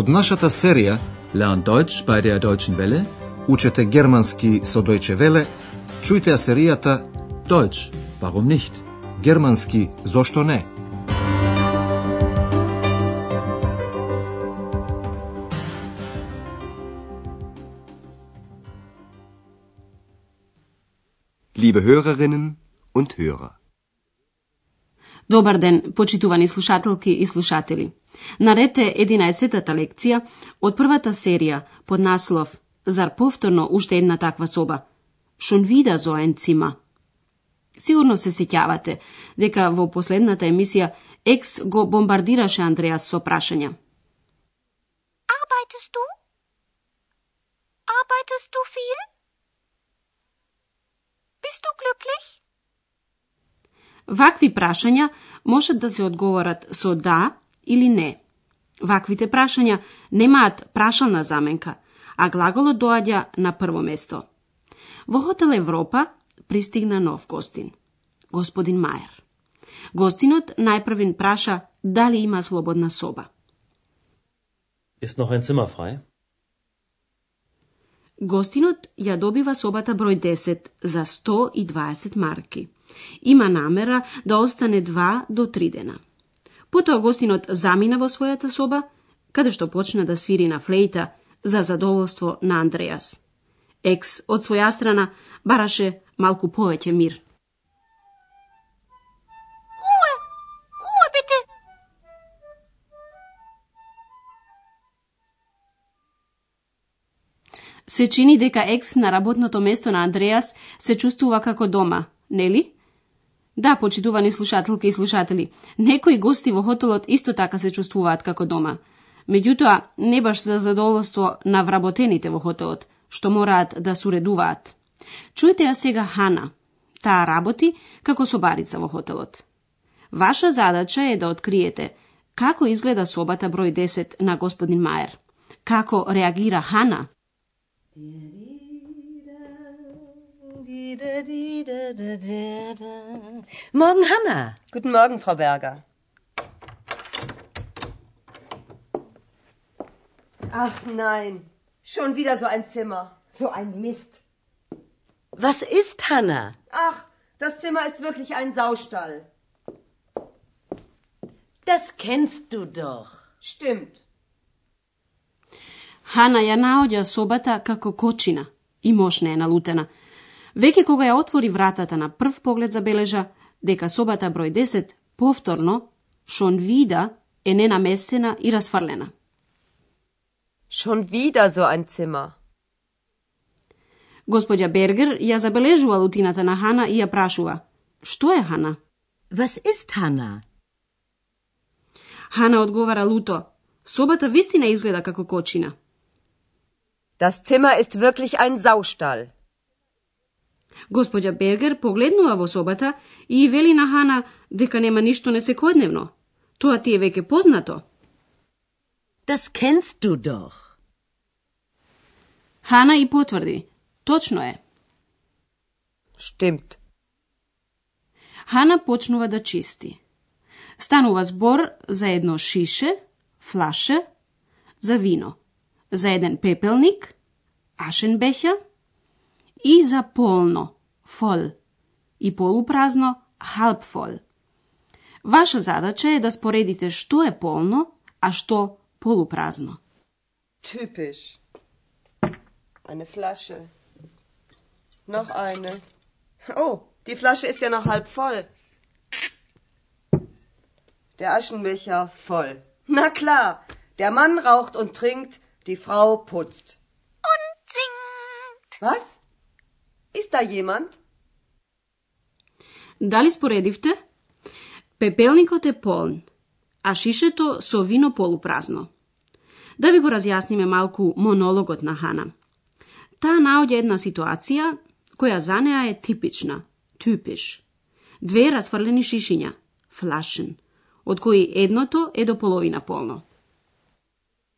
Од нашата серија Lernt Deutsch bei der Deutschen Welle. Учете германски со Deutsche Welle, чујте ја серијата Deutsch, warum nicht? Германски зошто не? Liebe Hörerinnen und Hörer. Добар ден, почитувани слушателки и слушатели. Наред е 11-тата лекција од првата серија под наслов Зар повторно уште една таква соба? Шон вида зо ein Сигурно се сеќавате дека во последната емисија Екс го бомбардираше Андреас со прашања. Arbeitest du? Arbeitest du viel? Bist du glücklich? Вакви прашања можат да се одговорат со да или не. Ваквите прашања немаат прашална заменка, а глаголот доаѓа на прво место. Во хотел Европа пристигна нов гостин, господин Мајер. Гостинот најпрвин праша дали има слободна соба. Ist noch ein Zimmer frei? Гостинот ја добива собата број 10 за 120 марки. Има намера да остане два до три дена. Потоа гостинот замина во својата соба, каде што почна да свири на флейта за задоволство на Андреас. Екс од своја страна бараше малку повеќе мир. Се чини дека екс на работното место на Андреас се чувствува како дома, нели? Да, почитувани слушателки и слушатели, некои гости во хотелот исто така се чувствуваат како дома. Меѓутоа, не баш за задоволство на вработените во хотелот, што мораат да суредуваат. Чујте ја сега Хана. Таа работи како собарица во хотелот. Ваша задача е да откриете како изгледа собата број 10 на господин Маер. Како реагира Хана? Morgen. Hanna. Guten Morgen, Frau Berger. Ach nein, schon wieder so ein Zimmer. So ein Mist. Was ist, Hanna? Ach, das Zimmer ist wirklich ein Saustall. Das kennst du doch. Stimmt. Hanna ja naođa sobata kako kočina i moš nenalutena. Веќе кога ја отвори вратата на прв поглед забележа дека собата број 10 повторно, шон вида, е ненаместена и расфрлена. Schon wieder so ein Zimmer. Господја Бергер ја забележува лутината на Хана и ја прашува. Што е Хана? Was ist, Hanna? Хана одговара луто. Собата вистина изгледа како кочина. Das Zimmer ist wirklich ein Saustall. Господја Бергер погледнува во собата и вели на Хана дека нема ништо несекојдневно. Тоа ти е веќе познато. Das kennst du doch. Хана и потврди. Точно е. Stimmt. Хана почнува да чисти. Станува збор за едно шише, флаше, за вино, за еден пепелник, ашенбеќа и за полно, фол, и полупразно, халпфол. Ваша задача е да споредите што е полно, а што полупразно. Typisch. Eine Flasche. Noch eine. Oh, die Flasche ist ja noch halb voll. Der Aschenbecher voll. Na klar, der Mann raucht und trinkt, die Frau putzt. Und singt. Was? Ist da jemand? Дали споредивте? Пепелникот е полн, а шишето со вино полупразно. Да ви го разјасниме малку монологот на Хана. Таа наоѓа една ситуација која за неа е типична, типиш. Две расфрлени шишиња, флашен, од кои едното е до половина полно.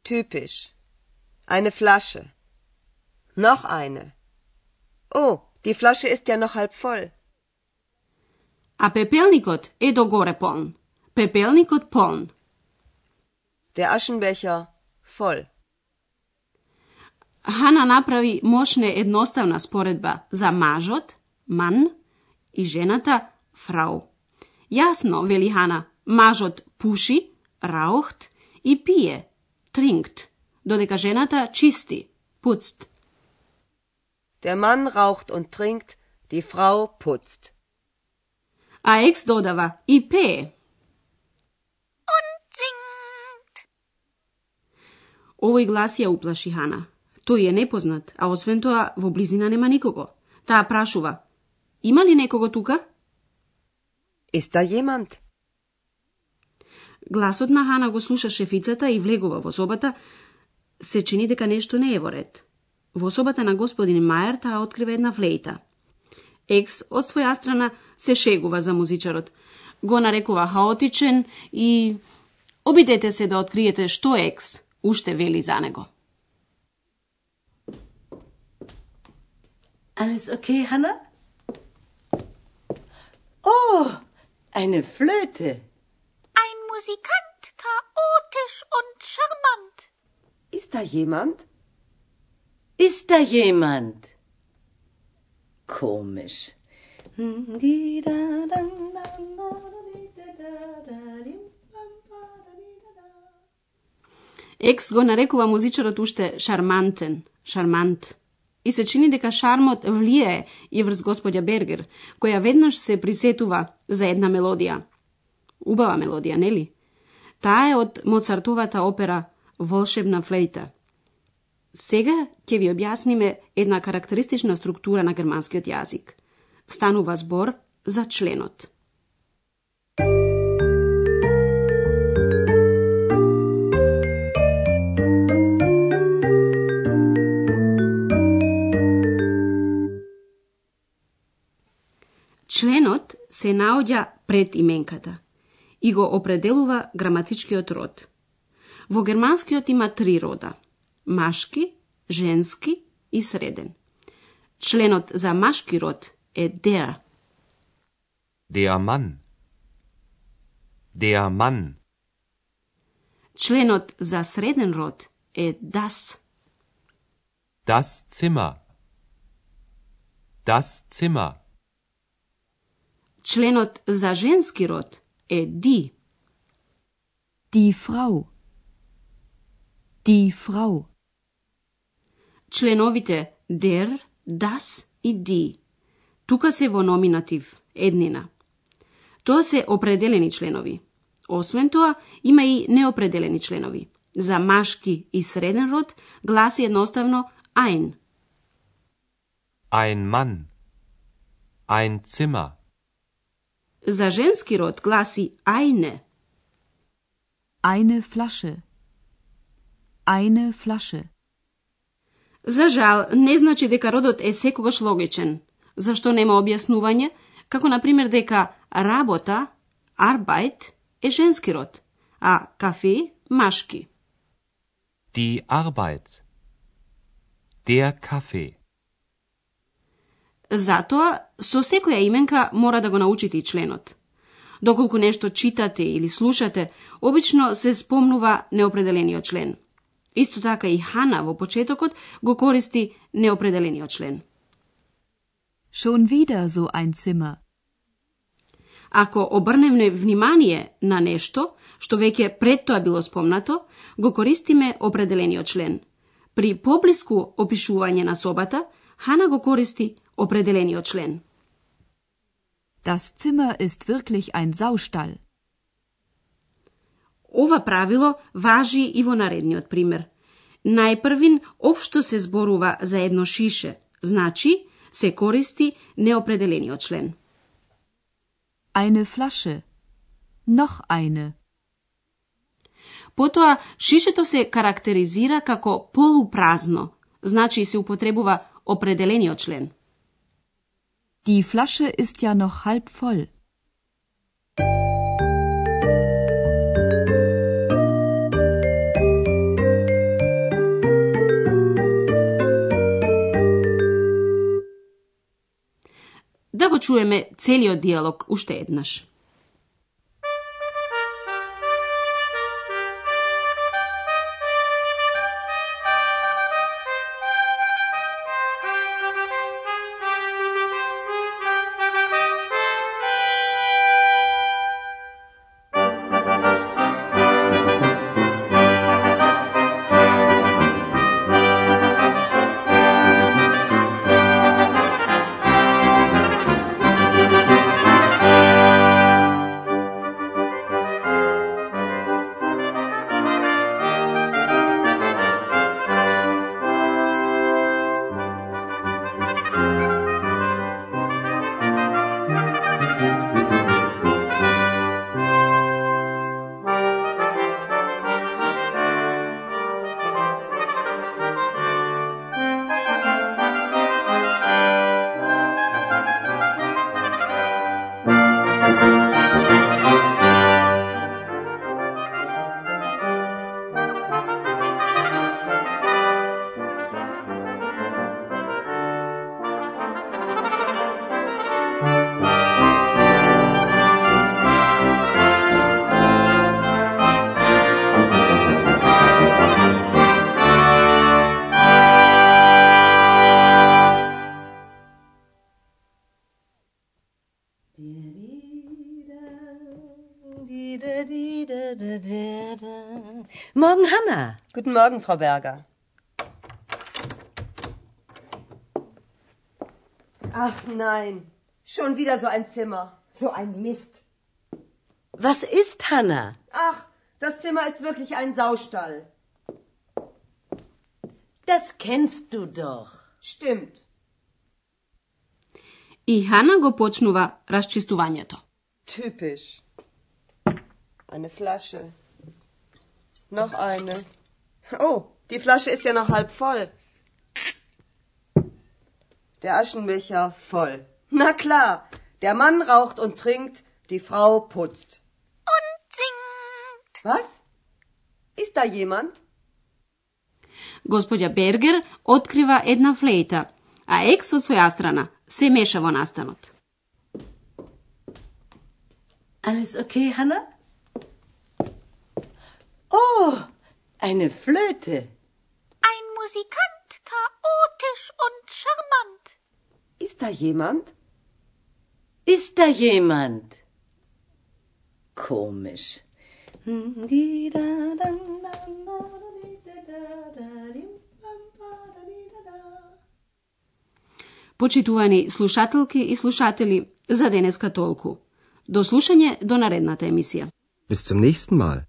Typisch. Eine Flasche. Noch eine. Oh, die Flasche ist ja noch halb voll. А пепелникот е догоре полн. Пепелникот полн. Der Aschenbecher voll. Хана направи мошне едноставна споредба за мажот, ман, и жената, фрау. Јасно, вели Хана, мажот пуши, раухт, и пие, тринкт, додека жената чисти, пуцт. Der Mann raucht und trinkt, die Frau putzt. А екс додава и пее. Und singt. Овој глас ја уплаши Хана. Тој е непознат, а освен тоа во близина нема никого. Таа прашува: Има ли некого тука? Ist da jemand? Гласот на Хана го слуша шефицата и влегува во собата. Се чини дека нешто не е во ред. Во собата на господин Мајер таа открива една флейта. Екс од своја страна се шегува за музичарот. Го нарекува хаотичен и обидете се да откриете што Екс уште вели за него. Alles okay, Hanna? Oh, eine Flöte. Ein Musikant, chaotisch und charmant. Ist da jemand? Ist da jemand? Komisch. Екс го нарекува музичарот уште шармантен, шармант. И се чини дека шармот влијае и врз господја Бергер, која веднаш се присетува за една мелодија. Убава мелодија, нели? Таа е од Моцартовата опера Волшебна флейта. Сега ќе ви објасниме една карактеристична структура на германскиот јазик. Станува збор за членот. Членот се наоѓа пред именката и го определува граматичкиот род. Во германскиот има три рода – машки, женски и среден. Членот за машки род е der. Der Mann. Der Mann. Членот за среден род е das. Das Zimmer. Das Zimmer. Членот за женски род е die. Die Frau. Die Frau. Членовите der, das и die. Тука се во номинатив, еднина. Тоа се определени членови. Освен тоа, има и неопределени членови. За машки и среден род гласи едноставно ein. Ein Mann. Ein Zimmer. За женски род гласи eine. Eine Flasche. Eine Flasche. За жал, не значи дека родот е секогаш логичен, зашто нема објаснување, како на пример дека работа, Arbeit, е женски род, а кафе машки. Die Arbeit. Der Kaffee. Затоа, со секоја именка мора да го научите и членот. Доколку нешто читате или слушате, обично се спомнува неопределениот член. Исто така и Хана во почетокот го користи неопределениот член. Schon wieder so ein Zimmer. Ако обрнеме внимание на нешто, што веќе пред тоа било спомнато, го користиме определениот член. При поблиску опишување на собата, Хана го користи определениот член. Das Zimmer ist wirklich ein Saustall. Ова правило важи и во наредниот пример. Најпрвин општо се зборува за едно шише, значи се користи неопределениот член. Eine Flasche. Noch eine. Потоа, шишето се карактеризира како полупразно, значи се употребува определениот член. Die Flasche ist ja noch halb voll. da go čujeme celi od ušte uštednaš. Morgen, Hanna. Guten Morgen, Frau Berger. Ach nein, schon wieder so ein Zimmer. So ein Mist. Was ist, Hanna? Ach, das Zimmer ist wirklich ein Saustall. Das kennst du doch. Stimmt. И Хана го почнува расчистувањето. Typisch. Eine Flasche. Noch eine. Oh, die Flasche ist ja noch halb voll. Der Aschenbecher voll. Na klar, der Mann raucht und trinkt, die Frau putzt. Und singt. Was? Ist da jemand? Gospodja Berger otkriva jedna fleita, a eks sa svoja strana se meša vo nastanot. Alles okay, Hanna? Oh, eine Flöte. Ein Musikant, chaotisch und charmant. Ist da jemand? Ist da jemand? Komisch. Почитувани слушателки и слушатели, за денеска толку. До слушање до наредната емисија. Bis zum nächsten Mal.